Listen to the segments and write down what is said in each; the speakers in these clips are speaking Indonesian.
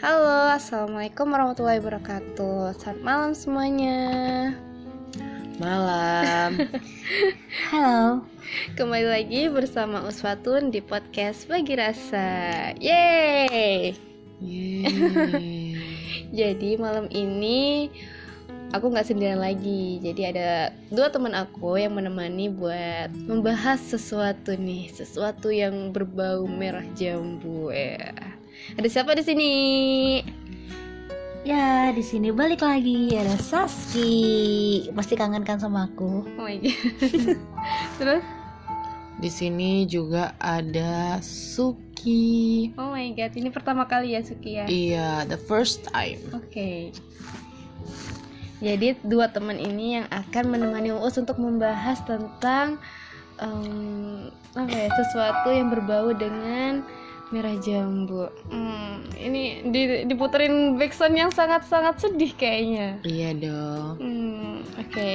Halo, Assalamualaikum warahmatullahi wabarakatuh Selamat malam semuanya Malam. Halo. Kembali lagi bersama Uswatun di podcast Bagi Rasa Yeay Yeay. Jadi malam ini aku nggak sendirian lagi Jadi ada dua teman aku yang menemani buat membahas sesuatu nih Sesuatu yang berbau merah jambu ya. Ada siapa di sini? Ya, di sini balik lagi ada Saski. Pasti kangen kan sama aku. Oh my god Terus? Di sini juga ada Suki. Oh my god, ini pertama kali ya Suki ya? Iya, the first time. Oke. Jadi dua teman ini yang akan menemani Uus untuk membahas tentang em, apa ya sesuatu yang berbau dengan merah jambu. Hmm, ini di, diputerin backsound yang sangat-sangat sedih kayaknya. Iya dong. Hmm, oke.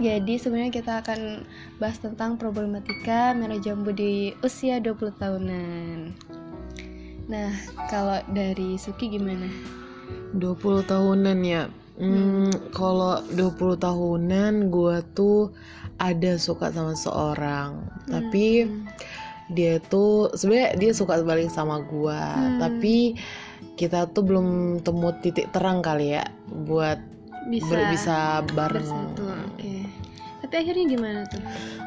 Jadi sebenarnya kita akan bahas tentang problematika merah jambu di usia 20 tahunan. Nah, kalau dari Suki gimana? 20 tahunan ya. Hmm, kalau 20 tahunan gua tuh ada suka sama seorang, tapi Hmm. Dia tuh sebenarnya dia suka balik sama gua, Hmm. tapi kita tuh belum temu titik terang kali ya buat bisa ber- bisa bareng. bersatu oke tapi akhirnya gimana tuh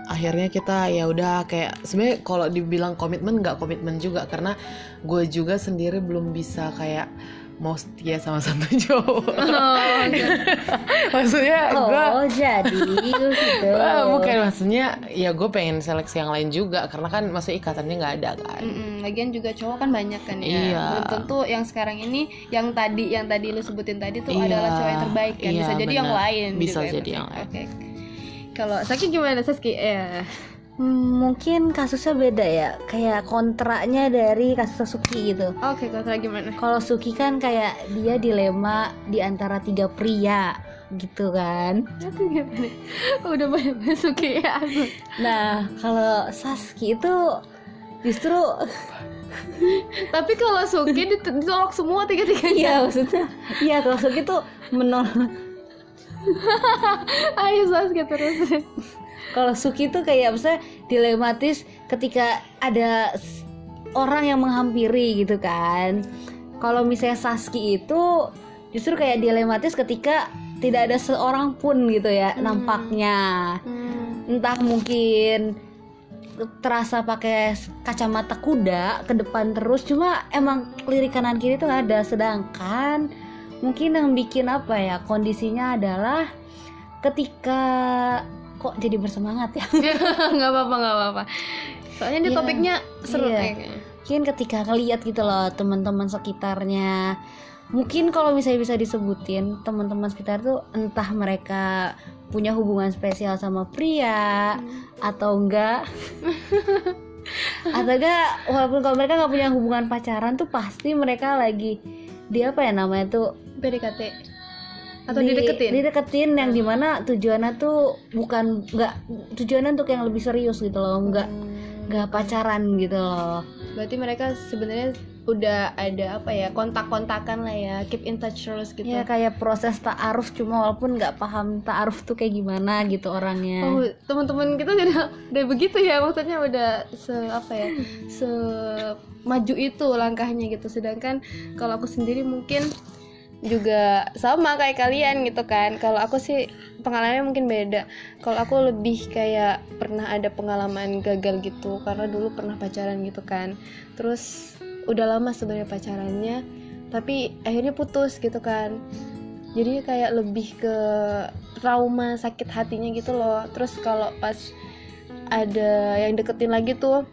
akhirnya kita ya udah kayak sebenarnya kalau dibilang komitmen nggak komitmen juga karena gue juga sendiri belum bisa kayak mau setia sama satu cowok oh, maksudnya gue Oh, jadi gitu. bukan maksudnya ya gue pengen seleksi yang lain juga karena kan maksudnya ikatannya nggak ada kan lagian juga cowok kan banyak kan ya Iya. belum tentu yang sekarang ini yang tadi yang tadi lu sebutin tadi tuh Iya, adalah cowok yang terbaik kan bisa iya, jadi yang benar. lain Bisa gitu kan. jadi yang lain. oke kalau Saki gimana Saski ya Hmm, mungkin kasusnya beda ya. Kayak kontraknya dari kasus Suki gitu. oke kalau Saki gimana Kalau Suki kan kayak dia dilema di antara tiga pria gitu kan. aku gimana udah banyak Suki ya aku Nah, kalau Saski itu justru tapi kalau Suki dit- ditolak semua tiga tiganya iya maksudnya iya kalau Suki tuh menolak ayo Saski terus Kalau Suki tuh kayak misalnya dilematis ketika ada orang yang menghampiri gitu kan. Kalau misalnya Saski itu justru kayak dilematis ketika tidak ada seorang pun gitu ya nampaknya. Hmm. Entah mungkin terasa pakai kacamata kuda ke depan terus cuma emang lirik kanan kiri tuh ada sedangkan mungkin yang bikin apa ya kondisinya adalah ketika kok jadi bersemangat ya? Nggak apa-apa nggak apa-apa. Soalnya di Iya. topiknya seru Iya. kayaknya. Mungkin ketika ngeliat gitu loh teman-teman sekitarnya. Mungkin kalau misalnya bisa disebutin teman-teman sekitar tuh entah mereka punya hubungan spesial sama pria atau enggak. Atau enggak walaupun kalau mereka nggak punya hubungan pacaran tuh pasti mereka lagi di apa ya namanya tuh PDKT atau di- dideketin? dideketin yang di mana tujuannya tuh bukan nggak tujuannya untuk yang lebih serius gitu loh nggak nggak pacaran gitu loh. Berarti mereka sebenarnya udah ada apa ya kontak-kontakan lah ya keep in touch terus gitu. Ya kayak proses ta'aruf cuma walaupun nggak paham ta'aruf tuh kayak gimana gitu orangnya. Oh, teman-teman kita udah udah begitu ya maksudnya udah se apa ya se maju itu langkahnya gitu. Sedangkan kalau aku sendiri mungkin juga sama kayak kalian gitu kan. Kalau aku sih pengalamannya mungkin beda. Kalau aku lebih kayak pernah ada pengalaman gagal gitu karena dulu pernah pacaran gitu kan. Terus udah lama sebenarnya pacarannya tapi akhirnya putus gitu kan. Jadi kayak lebih ke trauma sakit hatinya gitu loh. Terus kalau pas ada yang deketin lagi tuh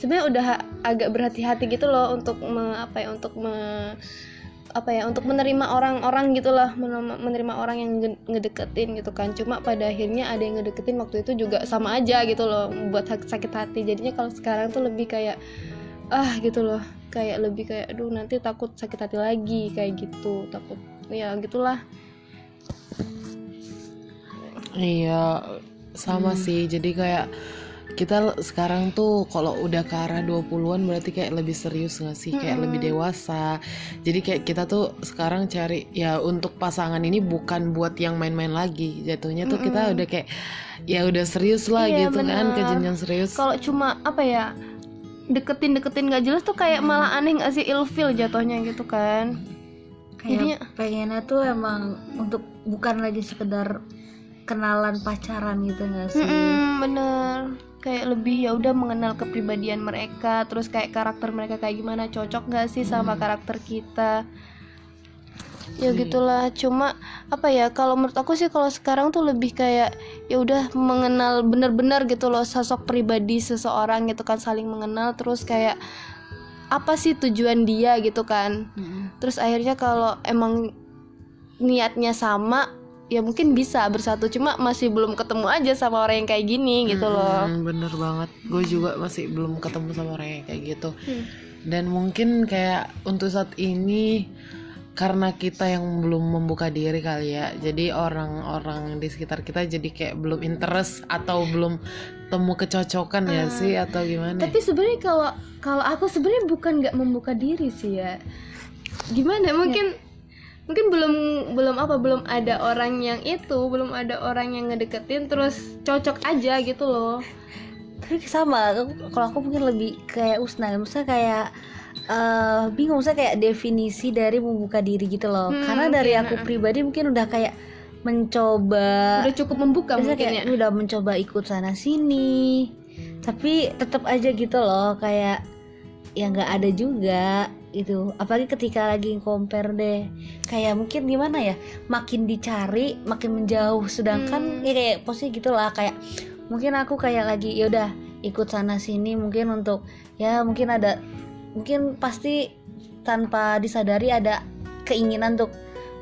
sebenarnya udah agak berhati-hati gitu loh untuk apa ya untuk me- apa ya untuk menerima orang-orang gitu loh menem- menerima orang yang nge- ngedeketin gitu kan. Cuma pada akhirnya ada yang ngedeketin waktu itu juga sama aja gitu loh buat sakit hati. Jadinya kalau sekarang tuh lebih kayak ah gitu loh. Kayak lebih kayak aduh nanti takut sakit hati lagi kayak gitu. Takut ya gitulah. Iya, sama Hmm. sih. Jadi kayak kita sekarang tuh kalau udah ke arah 20-an berarti kayak lebih serius gak sih? Kayak lebih dewasa. Jadi kayak kita tuh sekarang cari ya untuk pasangan ini bukan buat yang main-main lagi. Jatuhnya tuh kita udah kayak ya udah serius lah Iya, gitu kan bener. ke jenjang serius. kalau cuma apa ya deketin deketin gak jelas tuh kayak malah aneh gak sih ilfil jatuhnya gitu kan kayak Jadinya- pengennya tuh emang untuk bukan lagi sekedar kenalan pacaran gitu nggak sih Mm-mm, bener kayak lebih ya udah mengenal kepribadian mereka terus kayak karakter mereka kayak gimana cocok gak sih sama karakter kita? Ya gitulah cuma apa ya kalau menurut aku sih kalau sekarang tuh lebih kayak ya udah mengenal bener-bener gitu loh sosok pribadi seseorang gitu kan saling mengenal terus kayak apa sih tujuan dia gitu kan. Mm-mm. terus akhirnya kalau emang niatnya sama ya mungkin bisa bersatu cuma masih belum ketemu aja sama orang yang kayak gini gitu loh Hmm, bener banget. Gue juga masih belum ketemu sama orang yang kayak gitu. Hmm. Dan mungkin kayak untuk saat ini karena kita yang belum membuka diri kali ya. Jadi orang-orang di sekitar kita jadi kayak belum interest atau belum temu kecocokan ya sih atau gimana? Hmm. tapi sebenarnya kalau kalau aku sebenarnya bukan nggak membuka diri sih ya gimana mungkin mungkin belum belum apa belum ada orang yang itu belum ada orang yang ngedeketin terus cocok aja gitu loh. Tapi sama kalau aku mungkin lebih kayak Usna maksudnya kayak eh bingung maksudnya kayak definisi dari membuka diri gitu loh. Hmm, karena dari iya, aku nah. pribadi mungkin udah kayak mencoba udah cukup membuka mungkin kayak ya? udah mencoba ikut sana sini tapi tetap aja gitu loh kayak ya nggak ada juga itu apalagi ketika lagi compare deh. Kayak mungkin gimana ya makin dicari makin menjauh. Sedangkan Hmm. ya kayak posisi gitulah kayak mungkin aku kayak lagi ya udah ikut sana sini mungkin untuk ya mungkin ada mungkin pasti tanpa disadari ada keinginan untuk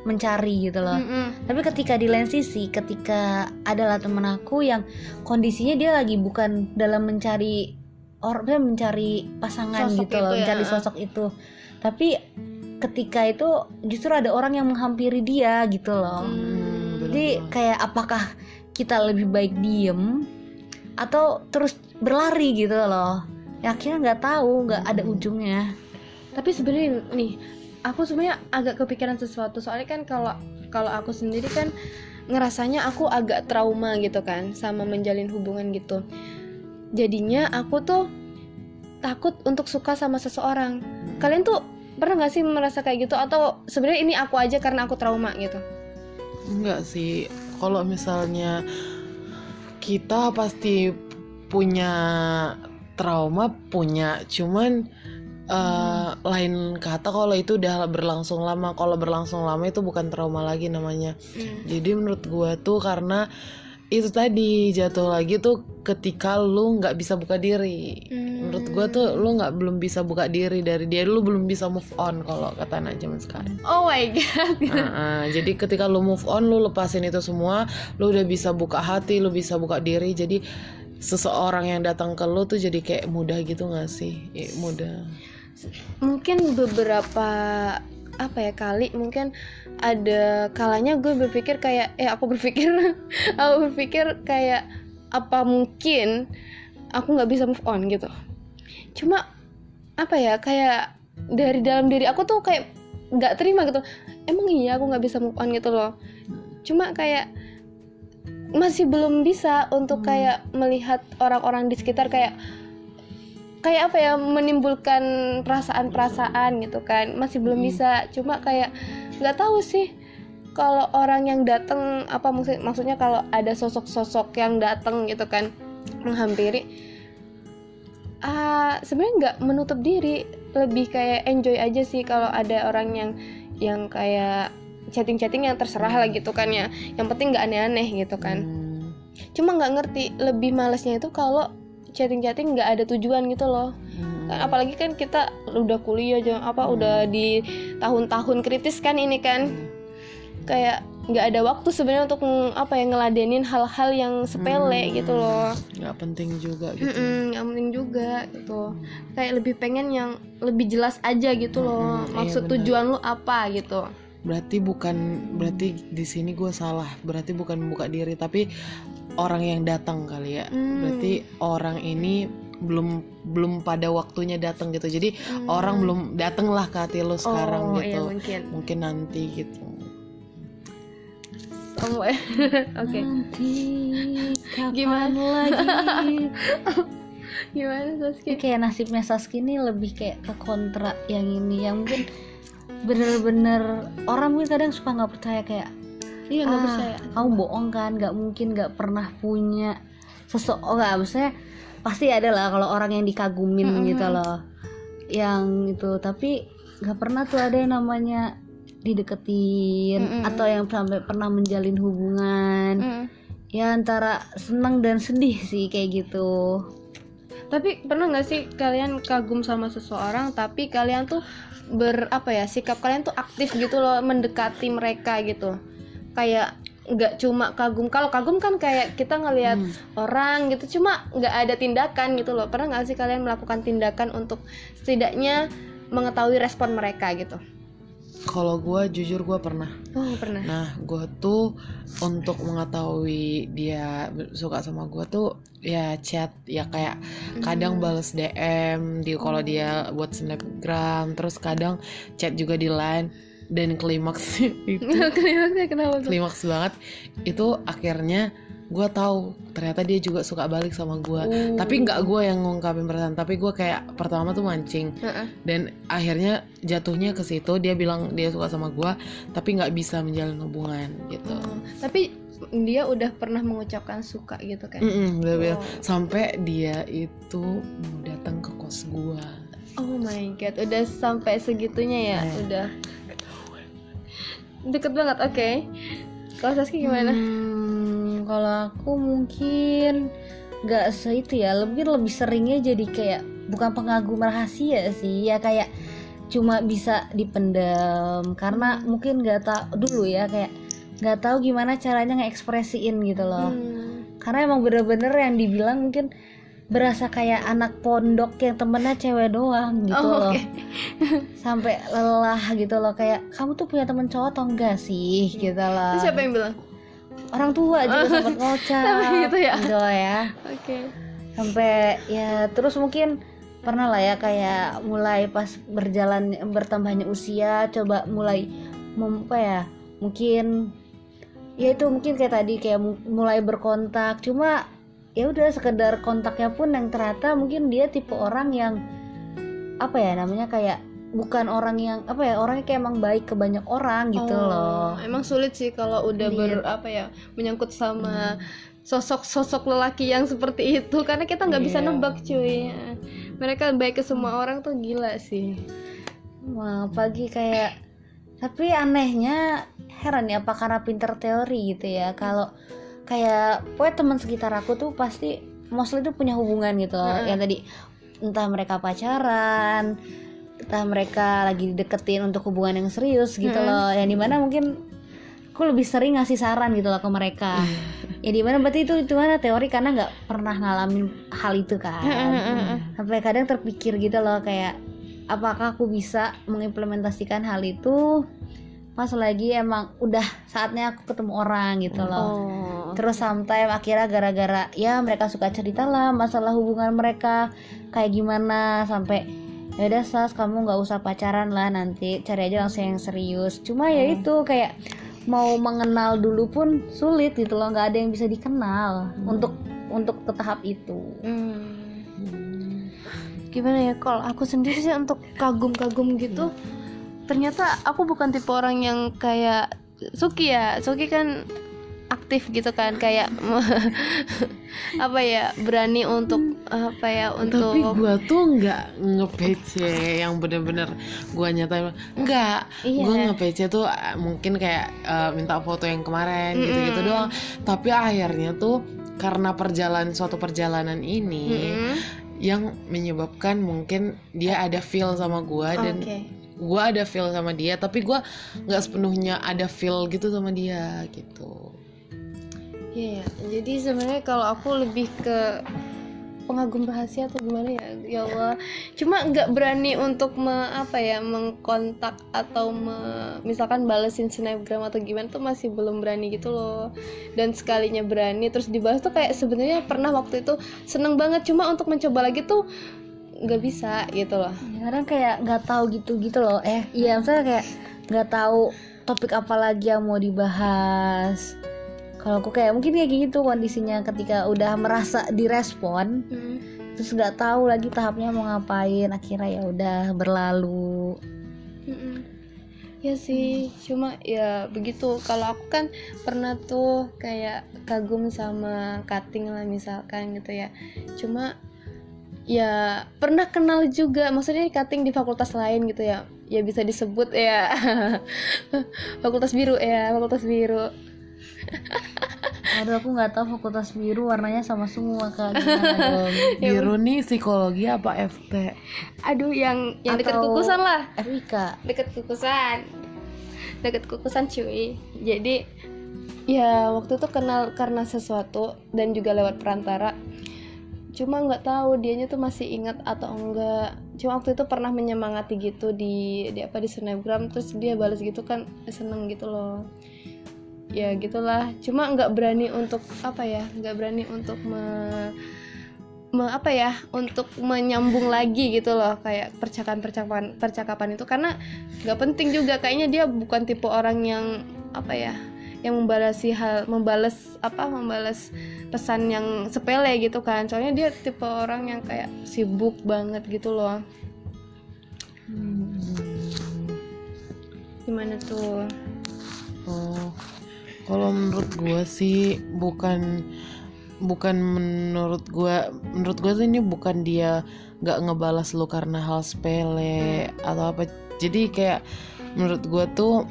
mencari gitu loh. Mm-mm. tapi ketika di lain sisi ketika adalah temen aku yang kondisinya dia lagi bukan dalam mencari orang mencari pasangan Sosok gitu loh ya, mencari sosok itu tapi ketika itu justru ada orang yang menghampiri dia gitu loh. Hmm. jadi kayak apakah kita lebih baik diem atau terus berlari gitu loh. Ya akhirnya nggak tahu nggak ada ujungnya. Tapi sebenarnya nih aku sebenarnya agak kepikiran sesuatu. Soalnya kan kalau kalau aku sendiri kan ngerasanya aku agak trauma gitu kan sama menjalin hubungan gitu. Jadinya aku tuh takut untuk suka sama seseorang kalian tuh pernah nggak sih merasa kayak gitu atau sebenarnya ini aku aja karena aku trauma gitu Enggak sih. Kalau misalnya kita pasti punya trauma punya, cuman eh, lain kata kalau itu udah berlangsung lama. Kalau berlangsung lama itu bukan trauma lagi namanya. Jadi menurut gua tuh karena itu tadi jatuh lagi tuh ketika lu nggak bisa buka diri. Menurut gua tuh lu nggak belum bisa buka diri dari dia, lu belum bisa move on kalau kata anak zaman sekarang. oh my god Nah, jadi ketika lu move on, lu lepasin itu semua, lu udah bisa buka hati, lu bisa buka diri. Jadi seseorang yang datang ke lu tuh jadi kayak mudah gitu gak sih? Ya, mudah. mungkin beberapa apa ya kali mungkin ada kalanya gue berpikir kayak eh aku berpikir aku berpikir kayak apa mungkin aku nggak bisa move on gitu. Cuma apa ya kayak dari dalam diri aku tuh kayak nggak terima gitu. Emang iya aku nggak bisa move on gitu loh. Cuma kayak masih belum bisa untuk kayak melihat orang-orang di sekitar kayak kayak apa ya menimbulkan perasaan-perasaan gitu kan. Masih belum bisa. Cuma kayak nggak tahu sih kalau orang yang datang apa maksud maksudnya kalau ada sosok-sosok yang datang gitu kan menghampiri ah sebenarnya nggak menutup diri. Lebih kayak enjoy aja sih kalau ada orang yang yang kayak chatting-chatting yang terserah lah gitu kan ya. Yang penting nggak aneh-aneh gitu kan. Hmm, cuma nggak ngerti lebih malesnya itu kalau chatting-chatting nggak ada tujuan gitu loh. Hmm. Kan apalagi kan kita udah kuliah aja apa udah di tahun-tahun kritis kan ini kan. Kayak nggak ada waktu sebenarnya untuk apa ya ngeladenin hal-hal yang sepele gitu loh. Nggak penting juga gitu. Mm-mm, yang penting juga gitu. Kayak lebih pengen yang lebih jelas aja gitu loh. Mm-mm, iya maksud benar. tujuan lu apa gitu berarti bukan berarti di sini gue salah. Berarti bukan membuka diri tapi orang yang datang kali ya. Hmm. berarti orang ini belum belum pada waktunya datang gitu. Jadi Hmm. orang belum datang lah ke hati lo sekarang oh, gitu. iya mungkin. Mungkin nanti gitu. Oh, oke. Kapan Gimana? lagi? gimana Ini Saski kayak nasibnya Saski ini lebih kayak ke kontra yang ini. Yang mungkin bener-bener orang mungkin kadang suka nggak percaya kayak iya nggak ah, percaya kamu bohong kan nggak mungkin nggak pernah punya seseorang maksudnya pasti ada lah kalau orang yang dikagumin Mm-mm. gitu loh yang itu tapi nggak pernah tuh ada yang namanya dideketin Mm-mm. atau yang sampai pernah menjalin hubungan Mm. ya antara senang dan sedih sih kayak gitu Tapi pernah nggak sih kalian kagum sama seseorang tapi kalian tuh ber apa ya sikap kalian tuh aktif gitu loh mendekati mereka gitu? Kayak nggak cuma kagum. Kalau kagum kan kayak kita ngelihat Hmm. orang gitu cuma nggak ada tindakan gitu loh. Pernah nggak sih kalian melakukan tindakan untuk setidaknya mengetahui respon mereka gitu kalau gue jujur gue pernah. Oh pernah. Nah, gue tuh untuk mengetahui dia suka sama gue tuh ya chat ya kayak kadang bales DM di kalau dia buat snapgram, terus kadang chat juga di line. Dan klimaks itu klimaksnya kenapa tuh? Klimaks banget. Itu akhirnya gue tahu ternyata dia juga suka balik sama gue. Oh. Tapi nggak gue yang ngungkapin perasaan, tapi gue kayak pertama tuh mancing Heeh. dan akhirnya jatuhnya ke situ dia bilang dia suka sama gua tapi nggak bisa menjalin hubungan gitu Oh, tapi dia udah pernah mengucapkan suka gitu kan dia bilang. Oh. sampai dia itu mau datang ke kos gua Oh my god, udah sampai segitunya ya, Eh. udah deket banget. Oke, kalau Saski gimana? Hmm, kalau aku mungkin nggak se itu ya lebih lebih seringnya jadi kayak bukan pengagum rahasia sih ya kayak cuma bisa dipendam karena mungkin nggak tahu dulu ya kayak nggak tahu gimana caranya ngekspresiin gitu loh Hmm. karena emang bener-bener yang dibilang mungkin berasa kayak anak pondok yang temennya cewek doang gitu Oh, loh oke. sampai lelah gitu loh kayak kamu tuh punya temen cowok atau enggak sih gitu loh siapa yang bilang? Orang tua juga sempat ngocap Sampai gitu ya? gitu ya Oke. sampai ya terus mungkin pernah lah ya kayak mulai pas berjalan bertambahnya usia coba mulai apa ya mungkin ya itu mungkin kayak tadi kayak mu- mulai berkontak cuma ya udah sekedar kontaknya pun yang ternyata mungkin dia tipe orang yang apa ya namanya kayak bukan orang yang apa ya orangnya kayak emang baik ke banyak orang gitu Oh, loh Emang sulit sih kalau udah ber apa ya menyangkut sama sosok-sosok lelaki yang seperti itu karena kita nggak bisa Iya. nebak cuy. Mereka baik ke semua orang tuh gila sih. Wah, pagi kayak tapi anehnya heran ya apa karena pinter teori gitu ya kalau kayak pokoknya teman sekitar aku tuh pasti mostly tuh punya hubungan gitu. Heeh. yang tadi entah mereka pacaran entah mereka lagi deketin untuk hubungan yang serius gitu Heeh. loh. Yang di mana mungkin aku lebih sering ngasih saran gitu loh ke mereka. Ya di mana berarti itu itu mana teori karena nggak pernah ngalamin hal itu kan. Sampai kadang terpikir gitu loh kayak apakah aku bisa mengimplementasikan hal itu pas lagi emang udah saatnya aku ketemu orang gitu loh. Oh. terus sometimes akhirnya gara-gara ya mereka suka cerita lah masalah hubungan mereka kayak gimana sampai ya udah sas kamu nggak usah pacaran lah nanti. Cari aja langsung yang serius. Cuma ya itu kayak mau mengenal dulu pun sulit gitu loh. Nggak ada yang bisa dikenal untuk untuk ke tahap itu. Hmm. Gimana ya kalau aku sendiri sih untuk kagum-kagum gitu ternyata aku bukan tipe orang yang kayak Suki ya. Suki kan aktif gitu kan kayak apa ya berani untuk apa ya untuk tapi gua tuh nggak nge-PC yang bener-bener gua nyatain nggak Iya. gua nge-PC tuh eh, mungkin kayak eh, minta foto yang kemarin gitu-gitu Mm-mm. doang tapi akhirnya tuh karena perjalanan suatu perjalanan ini Mm-mm. yang menyebabkan mungkin dia ada feel sama gua dan Oke. gua ada feel sama dia tapi gua nggak sepenuhnya ada feel gitu sama dia gitu Iya, ya. jadi sebenarnya kalau aku lebih ke pengagum rahasia atau gimana ya? Ya Allah. Cuma nggak berani untuk me, apa ya mengkontak atau me- misalkan balesin snapgram atau gimana tuh masih belum berani gitu loh. Dan sekalinya berani terus dibahas tuh kayak sebenarnya pernah waktu itu seneng banget. Cuma untuk mencoba lagi tuh nggak bisa gitu loh. Ya, kadang kayak nggak tahu gitu gitu loh. Eh iya misalnya kayak nggak tahu topik apa lagi yang mau dibahas kalau aku kayak mungkin kayak gitu kondisinya ketika udah merasa direspon terus nggak tahu lagi tahapnya mau ngapain akhirnya ya udah berlalu Mm-mm. Ya sih, cuma ya begitu. Kalau aku kan pernah tuh kayak kagum sama cutting lah misalkan gitu ya. Cuma ya pernah kenal juga, maksudnya cutting di fakultas lain gitu ya. Ya bisa disebut ya fakultas biru ya, fakultas biru. aduh aku nggak tahu fakultas biru warnanya sama semua dong biru nih psikologi apa FT Aduh, yang yang dekat kukusan lah. FIK deket kukusan. Deket kukusan cuy. Jadi ya waktu itu kenal karena sesuatu dan juga lewat perantara. Cuma nggak tahu dianya tuh masih ingat atau enggak. Cuma waktu itu pernah menyemangati gitu di di apa di snapgram terus dia balas gitu kan seneng gitu loh ya gitulah. Cuma nggak berani untuk apa ya nggak berani untuk me, me- apa ya untuk menyambung lagi gitu loh. Kayak percakapan percakapan percakapan itu. Karena nggak penting juga. Kayaknya dia bukan tipe orang yang apa ya yang membalasi hal membalas apa membalas pesan yang sepele gitu kan. Soalnya dia tipe orang yang kayak sibuk banget gitu loh. Hmm. gimana tuh? Oh, kalau menurut gue sih bukan bukan menurut gue menurut gue tuh ini bukan dia nggak ngebalas lu karena hal sepele atau apa. Jadi kayak menurut gue tuh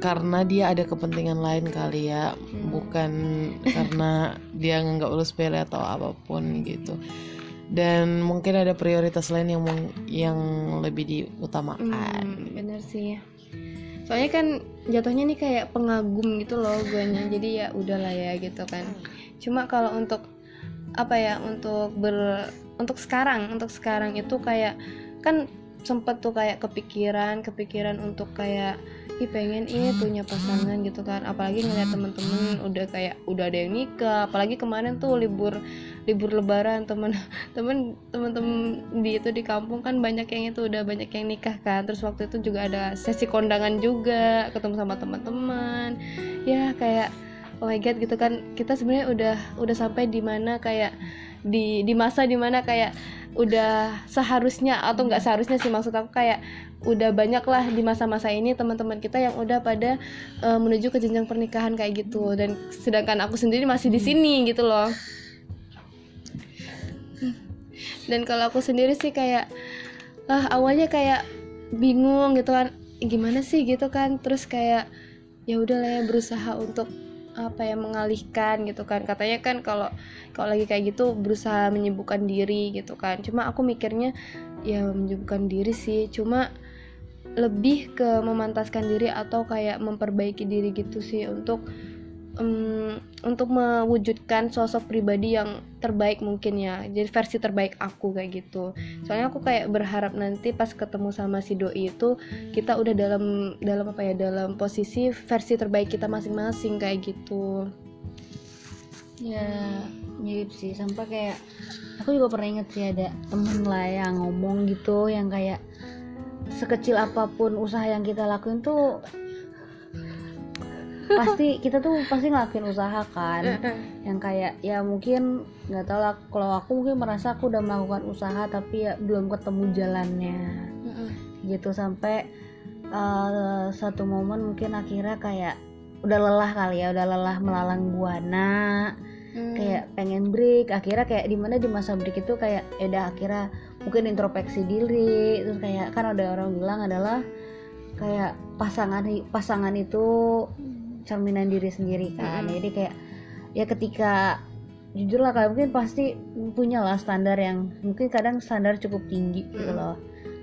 karena dia ada kepentingan lain kali ya bukan karena dia nganggap lu sepele atau apa pun gitu. Dan mungkin ada prioritas lain yang yang lebih diutamakan. Hmm, bener sih soalnya kan jatuhnya nih kayak pengagum gitu loh guanya. Jadi ya udahlah ya gitu kan. Cuma kalau untuk apa ya untuk ber untuk sekarang untuk sekarang itu kayak kan sempet tuh kayak kepikiran kepikiran untuk kayak ih pengen ini punya pasangan gitu kan. Apalagi ngeliat temen-temen udah kayak udah ada yang nikah. Apalagi kemarin tuh libur libur lebaran. Temen temen temen-temen di itu di kampung kan banyak yang itu udah banyak yang nikah kan. Terus waktu itu juga ada sesi kondangan juga ketemu sama teman-teman ya kayak oh my god gitu kan. Kita sebenarnya udah udah sampai di mana kayak di di masa di mana kayak udah seharusnya atau nggak seharusnya sih maksud aku kayak udah banyak lah di masa-masa ini teman-teman kita yang udah pada eh, menuju ke jenjang pernikahan kayak gitu. Dan sedangkan aku sendiri masih di sini gitu loh. Dan kalau aku sendiri sih kayak ah awalnya kayak bingung gitu kan. Gimana sih gitu kan? Terus kayak ya udahlah ya berusaha untuk apa ya mengalihkan gitu kan. Katanya kan kalau kalau lagi kayak gitu berusaha menyibukkan diri gitu kan. Cuma aku mikirnya ya menyibukkan diri sih. Cuma lebih ke memantaskan diri atau kayak memperbaiki diri gitu sih untuk em, untuk mewujudkan sosok pribadi yang terbaik mungkin ya. Jadi versi terbaik aku kayak gitu. Soalnya aku kayak berharap nanti pas ketemu sama si doi itu kita udah dalam dalam apa ya dalam posisi versi terbaik kita masing-masing kayak gitu. Ya mirip sih. Sampai kayak aku juga pernah inget sih ada temen lah yang ngomong gitu yang kayak sekecil apa pun usaha yang kita lakuin tuh pasti kita tuh pasti ngelakuin usaha kan. Yang kayak ya mungkin nggak tahu lah kalau aku mungkin merasa aku udah melakukan usaha tapi ya belum ketemu jalannya. Gitu sampai eh, satu momen mungkin akhirnya kayak udah lelah kali ya udah lelah melalang buana Hmm. kayak pengen break. Akhirnya kayak di mana di masa break itu kayak ya udah akhirnya mungkin introspeksi diri. Terus kayak kan ada orang bilang adalah kayak pasangan pasangan itu cerminan diri sendiri kan Mm-mm. jadi kayak ya ketika jujur lah kayak mungkin pasti punya lah standar yang mungkin kadang standar cukup tinggi gitu Mm. loh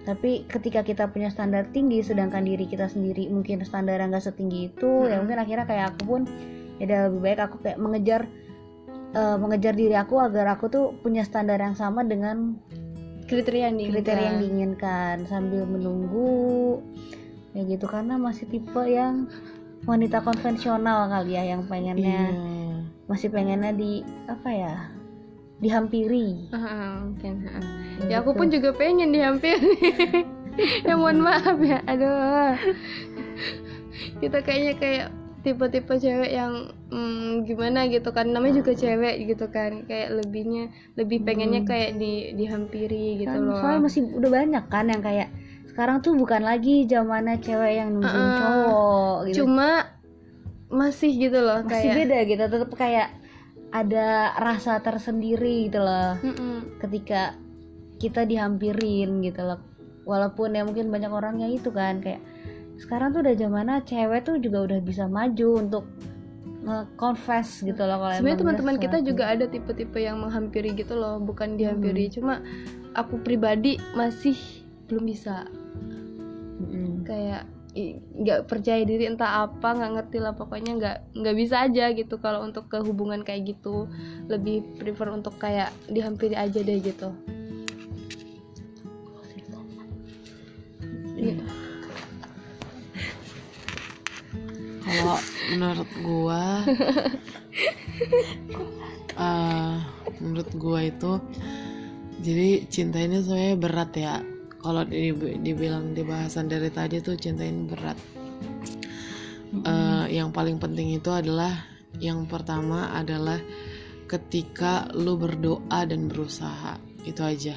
tapi ketika kita punya standar tinggi sedangkan diri kita sendiri mungkin standar yang gak setinggi itu ya Mm. mungkin akhirnya kayak aku pun ya udah lebih baik aku kayak mengejar eh, mengejar diri aku agar aku tuh punya standar yang sama dengan kriteria yang kriteria yang diinginkan. diinginkan sambil menunggu ya gitu karena masih tipe yang wanita konvensional kali ya yang pengennya Iya. masih pengennya di apa ya dihampiri Ah, ah, mungkin ah. Kayak ya aku gitu. pun juga pengen dihampiri ya mohon maaf ya aduh kita kayaknya kayak tipe-tipe cewek yang mm, gimana gitu kan namanya juga cewek gitu kan kayak lebihnya lebih pengennya Hmm. kayak di dihampiri gitu kan loh soalnya masih udah banyak kan yang kayak sekarang tuh bukan lagi zamannya cewek yang nungguin Ah, cowok gitu. Cuma masih gitu loh masih kayak beda gitu tetap kayak ada rasa tersendiri gitu loh. Mm-mm. ketika kita dihampirin gitu loh. Walaupun ya mungkin banyak orang yang itu kan kayak sekarang tuh udah zamannya cewek tuh juga udah bisa maju untuk nge-confess gitu loh kalau sebenarnya teman-teman kita juga ada tipe-tipe yang menghampiri gitu loh bukan Hmm. dihampiri cuma aku pribadi masih belum bisa Mm-mm. kayak nggak percaya diri entah apa nggak ngerti lah pokoknya nggak nggak bisa aja gitu kalau untuk ke hubungan kayak gitu lebih prefer untuk kayak dihampiri aja deh gitu Iya. Kalau menurut gua, eh, menurut gua itu, jadi cinta ini sebenarnya berat ya. Kalau di- dibilang di bahasan dari tadi tuh cinta ini berat. Eh, yang paling penting itu adalah yang pertama adalah ketika lu berdoa dan berusaha itu aja.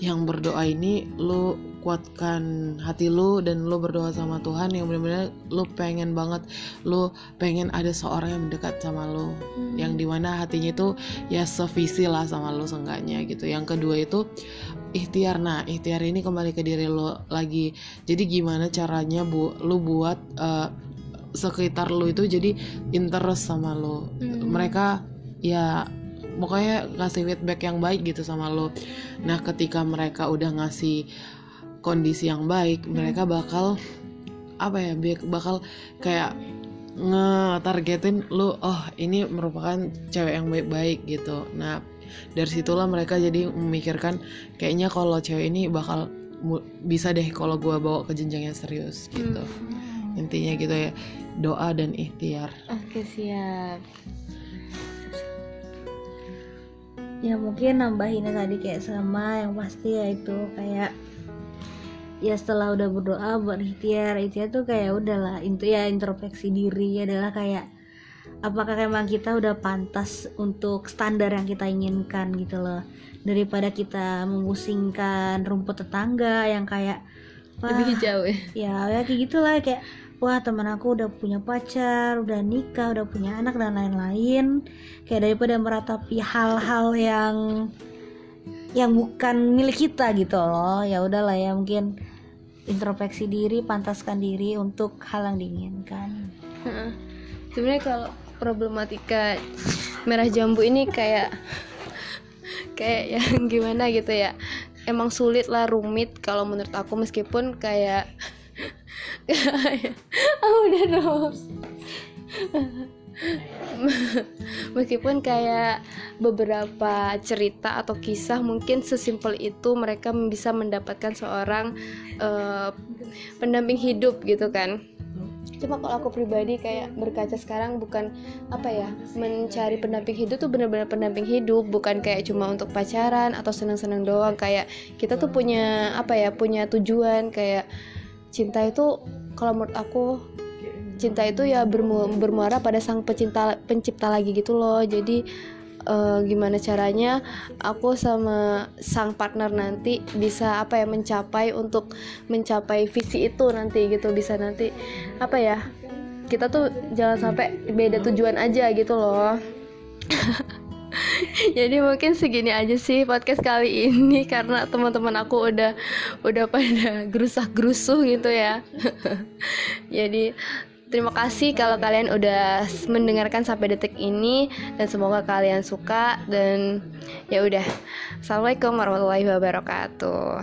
Yang berdoa ini lu kuatkan hati lu dan lu berdoa sama Tuhan yang benar-benar lu pengen banget lu pengen ada seorang yang mendekat sama lu. Yang di mana hatinya itu ya sevisi lah sama lu seenggaknya gitu. Yang kedua itu ikhtiar. Nah ikhtiar ini kembali ke diri lu lagi. Jadi gimana caranya bu lu buat eh, sekitar lu itu jadi interest sama lu. Hmm. mereka ya pokoknya ngasih feedback yang baik gitu sama lo. Nah ketika mereka udah ngasih kondisi yang baik mereka bakal apa ya bakal kayak nge-targetin lu oh ini merupakan cewek yang baik-baik gitu. Nah dari situlah mereka jadi memikirkan kayaknya kalau cewek ini bakal bisa deh kalau gua bawa ke jenjang yang serius gitu. Intinya gitu ya doa dan ikhtiar. Oke siap ya mungkin nambahinnya tadi kayak sama yang pasti ya itu kayak ya setelah udah berdoa buat ikhtiar ikhtiar tuh kayak udahlah itu ya introspeksi diri adalah kayak apakah memang kita udah pantas untuk standar yang kita inginkan gitu loh. Daripada kita memusingkan rumput tetangga yang kayak wah lebih hijau ya. ya ya kayak gitulah kayak wah teman aku udah punya pacar udah nikah udah punya anak dan lain-lain. Kayak daripada meratapi hal-hal yang yang bukan milik kita gitu loh. Ya udahlah ya mungkin introspeksi diri pantaskan diri untuk hal yang diinginkan. Sebenarnya kalau problematika merah jambu ini kayak kayak yang gimana gitu ya. Emang sulit lah rumit kalau menurut aku meskipun kayak oh udah dong meskipun kayak beberapa cerita atau kisah mungkin sesimpel itu mereka bisa mendapatkan seorang eh, pendamping hidup gitu kan. Cuma kalau aku pribadi kayak berkaca sekarang bukan apa ya mencari pendamping hidup tuh benar-benar pendamping hidup. Bukan kayak cuma untuk pacaran atau senang-senang doang. Kayak kita tuh punya apa ya punya tujuan. Kayak cinta itu kalau menurut aku cinta itu ya bermu- bermuara pada sang pecinta pencipta lagi gitu loh. Jadi eh, gimana caranya aku sama sang partner nanti bisa apa ya mencapai untuk mencapai visi itu nanti gitu. Bisa nanti apa ya kita tuh jangan sampai beda tujuan aja gitu loh jadi mungkin segini aja sih podcast kali ini karena teman-teman aku udah udah pada gerusah gerusuh gitu ya. Jadi terima kasih kalau kalian udah mendengarkan sampai detik ini dan semoga kalian suka dan ya udah. Assalamualaikum warahmatullahi wabarakatuh